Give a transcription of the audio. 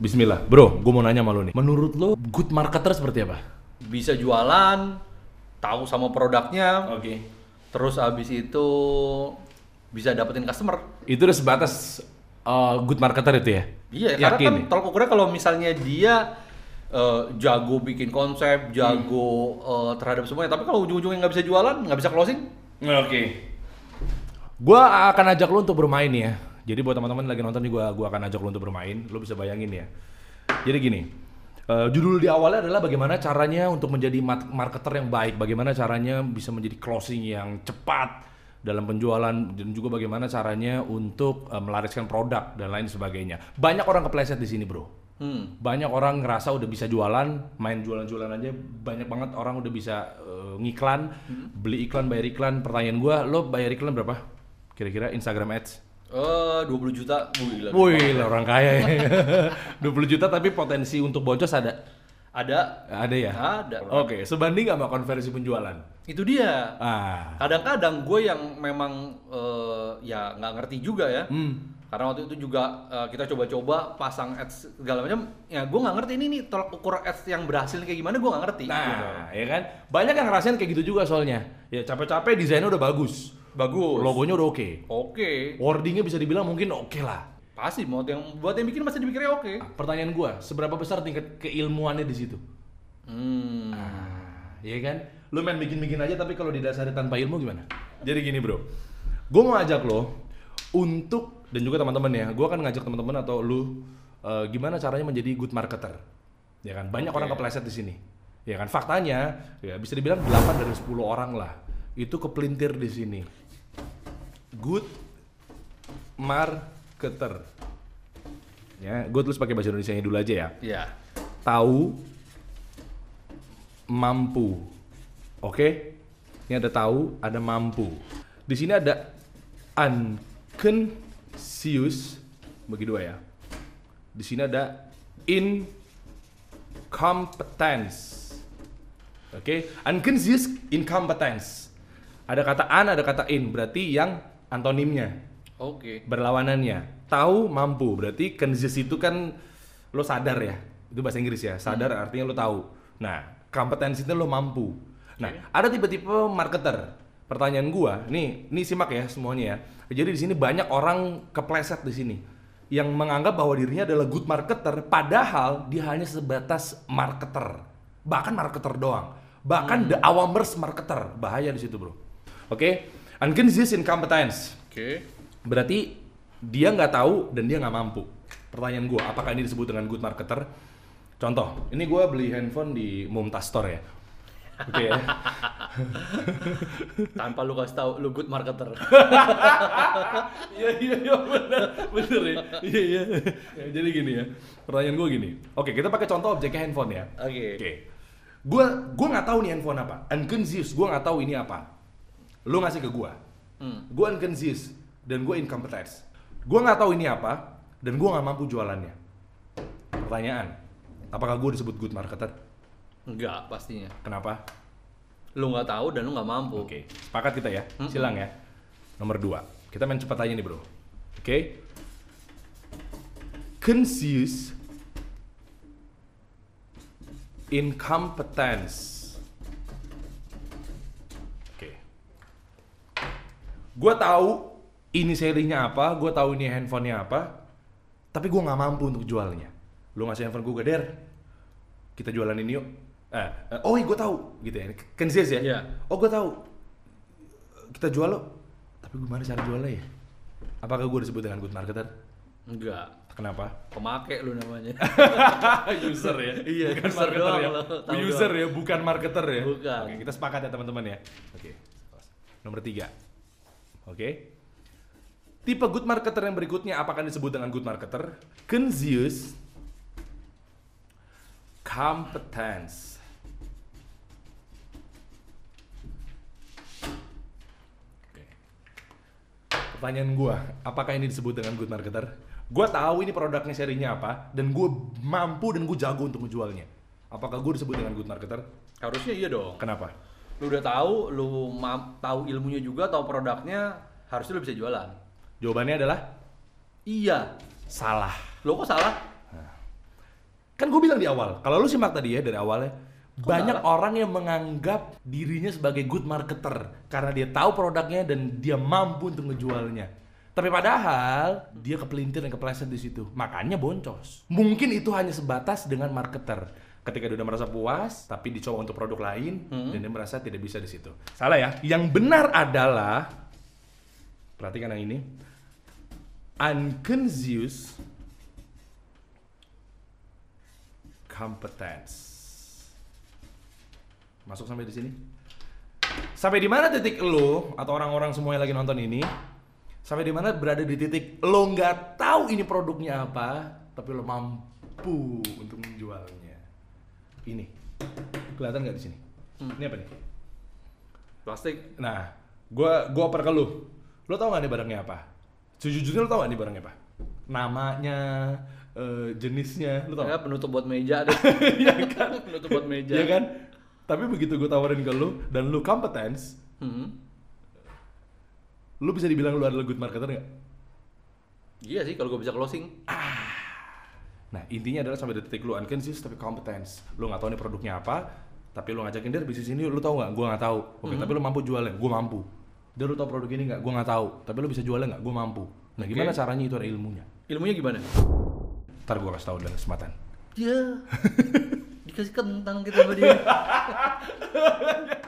Bismillah, bro, gue mau nanya sama lo nih. Menurut lo, good marketer seperti apa? Bisa jualan, tahu sama produknya, Oke. terus abis itu bisa dapetin customer. Itu udah sebatas uh, good marketer itu ya? Iya, Yakin karena kan ya? tolak ukurnya kalau misalnya dia eh, jago bikin konsep, jago eh, terhadap semuanya, tapi kalau ujung-ujungnya nggak bisa jualan, nggak bisa closing, Oke. Gua akan ajak lo untuk bermain ya. Jadi buat teman-teman lagi nonton nih gua akan ajak lo untuk bermain. Lo bisa bayangin ya. Jadi gini. eh, judul di awalnya adalah bagaimana caranya untuk menjadi marketer yang baik, bagaimana caranya bisa menjadi closing yang cepat dalam penjualan dan juga bagaimana caranya untuk eh, melariskan produk dan lain sebagainya. Banyak orang kepleset di sini, Bro. hmm. Banyak orang ngerasa udah bisa jualan, main jualan-jualan aja. Banyak banget orang udah bisa eh, ngiklan, beli iklan, bayar iklan. Pertanyaan gua, lo bayar iklan berapa? Kira-kira Instagram Ads? Eh 20 juta, wih. Wih, lah orang kaya ya. 20 juta tapi potensi untuk boncos ada? Ada, Ada ya? ada. Oke, sebanding nggak sama konversi penjualan? Itu dia. Ah, Kadang-kadang gue yang memang eh, ya nggak ngerti juga ya. hmm. Karena waktu itu juga eh, kita coba-coba pasang ads segala macam. Ya gue nggak ngerti ini nih tolak ukur ads yang berhasil kayak gimana gue nggak ngerti. gitu. Nah, ya kan? Banyak yang ngerasain kayak gitu juga soalnya. Ya capek-capek desainnya udah bagus. Bagus. Logonya udah oke. Oke. Wordingnya bisa dibilang mungkin oke lah. Pasti mau yang buat yang bikin pasti dipikirnya oke. Pertanyaan gua, seberapa besar tingkat keilmuannya di situ? Hmm. Ah, iya kan? Lu main bikin-bikin aja tapi kalau didasari tanpa ilmu gimana? Jadi gini, Bro. Gua mau ajak lo untuk dan juga teman-teman ya. Gua akan ngajak teman-teman atau lu eh, gimana caranya menjadi good marketer. Ya kan? Banyak Oke. orang kepleset di sini. Ya kan? Faktanya ya bisa dibilang 8 dari 10 orang lah itu kepelintir di sini. Good marketer. Ya, gue tulis pakai bahasa Indonesia dulu aja ya Ya. tahu mampu. Oke? Ini ada tahu, ada mampu. Di sini ada unconscious bagi dua ya. Di sini ada incompetence. Oke, unconscious incompetence. Ada kata an, ada kata in, berarti yang antonimnya Oke. berlawanannya. Tahu mampu. Berarti conscious itu kan lo sadar ya. Itu bahasa Inggris ya. Sadar artinya lo tahu. Nah kompetensi itu lo mampu. Nah ada tipe-tipe marketer. Pertanyaan gua nih nih simak ya semuanya ya. Jadi di sini banyak orang kepleset di sini yang menganggap bahwa dirinya adalah good marketer padahal dia hanya sebatas marketer. Bahkan marketer doang. Bahkan the awamers marketer. Bahaya di situ bro. Oke unconscious incompetence Oke. Berarti dia nggak tahu dan dia nggak mampu. Pertanyaan gue, apakah ini disebut dengan good marketer? Contoh, ini gue beli handphone di Mumtaz Store ya. Oke ya. Tanpa lu kasih tahu lu good marketer. Iya iya iya bener bener ya. Iya iya. Ya, Jadi gini ya. Pertanyaan gue gini. Oke kita pakai contoh objeknya handphone ya. Oke. Oke. Gue gue nggak tahu nih handphone apa. Unconscious. Gue nggak tahu ini apa. Lu ngasih ke gue. Hmm. Gue unconscious dan gue incompetence. Gue nggak tahu ini apa dan gue nggak mampu jualannya. Pertanyaan, apakah gue disebut good marketer? Enggak pastinya. Kenapa? Lu nggak tahu dan lu nggak mampu. Oke, sepakat kita ya. Mm-mm. Silang ya. Nomor dua, kita main cepat aja nih bro. Oke. Conscious incompetence. Gue tahu ini serinya apa, gue tahu ini handphonenya apa, tapi gue nggak mampu untuk jualnya. Lu ngasih handphone gue, Der, kita jualan ini yuk. Eh, eh, oh, gue tahu, gitu ya. Conscious ya. Iya. Oh, gue tahu. Kita jual lo. Tapi gimana cara jualnya ya? Apakah gue disebut dengan good marketer? Enggak. Kenapa? Pemakai lu namanya. user ya. Iya, bukan user marketer doang ya. lo, user doang. ya, bukan marketer ya. Bukan. Oke, kita sepakat ya teman-teman ya. Oke. Nomor tiga. Oke. Tipe good marketer yang berikutnya apakah disebut dengan good marketer? Conscious competence. Oke. Pertanyaan gua, apakah ini disebut dengan good marketer? Gua tahu ini produknya serinya apa dan gue mampu dan gue jago untuk menjualnya. Apakah gue disebut dengan good marketer? Harusnya iya dong. Kenapa? Lu udah tahu, lu tahu ilmunya juga, tahu produknya, harusnya lu bisa jualan. Jawabannya adalah Iya. salah. Lo kok salah? kan gue bilang di awal, kalau lu simak tadi ya dari awalnya, banyak salah? orang yang menganggap dirinya sebagai good marketer karena dia tahu produknya dan dia mampu untuk ngejualnya. Tapi padahal dia kepelintir dan kepleset di situ. Makanya boncos. Mungkin itu hanya sebatas dengan marketer. Ketika dia udah merasa puas, tapi dicoba untuk produk lain dan dia merasa tidak bisa di situ. Salah ya. Yang benar adalah perhatikan yang ini. Unconscious competence. Masuk sampai di sini. Sampai di mana titik lo atau orang-orang semua yang lagi nonton ini? Sampai di mana berada di titik lo nggak tahu ini produknya apa, tapi lo mampu untuk menjualnya. Ini kelihatan nggak di sini? Ini apa nih? Plastik. Nah, gua gua oper ke lu. Lo tau gak nih barangnya apa? Sejujurnya lo tau gak nih barangnya apa? Namanya, eh, jenisnya, lo tau? Ya penutup buat meja deh. Iya kan? penutup buat meja. Iya kan? Tapi begitu gue tawarin ke lu dan lu competence, Hmm. lu bisa dibilang lu adalah good marketer nggak? Iya sih kalau gue bisa closing. Nah intinya adalah sampai detik lu unconscious tapi competence. Lu nggak tahu nih produknya apa, tapi lu ngajakin dia bisnis ini lu tahu nggak? Gue nggak tahu. Oke, tapi lu mampu jualnya? Gue mampu. Dia lu tahu produk ini nggak? Gue nggak tahu. Tapi lu bisa jualnya nggak? Gue mampu. Nah Oke. gimana caranya itu ada ilmunya? Ilmunya gimana? Ntar gue kasih tahu dalam kesempatan. Dia dikasih kentang kita sama dia.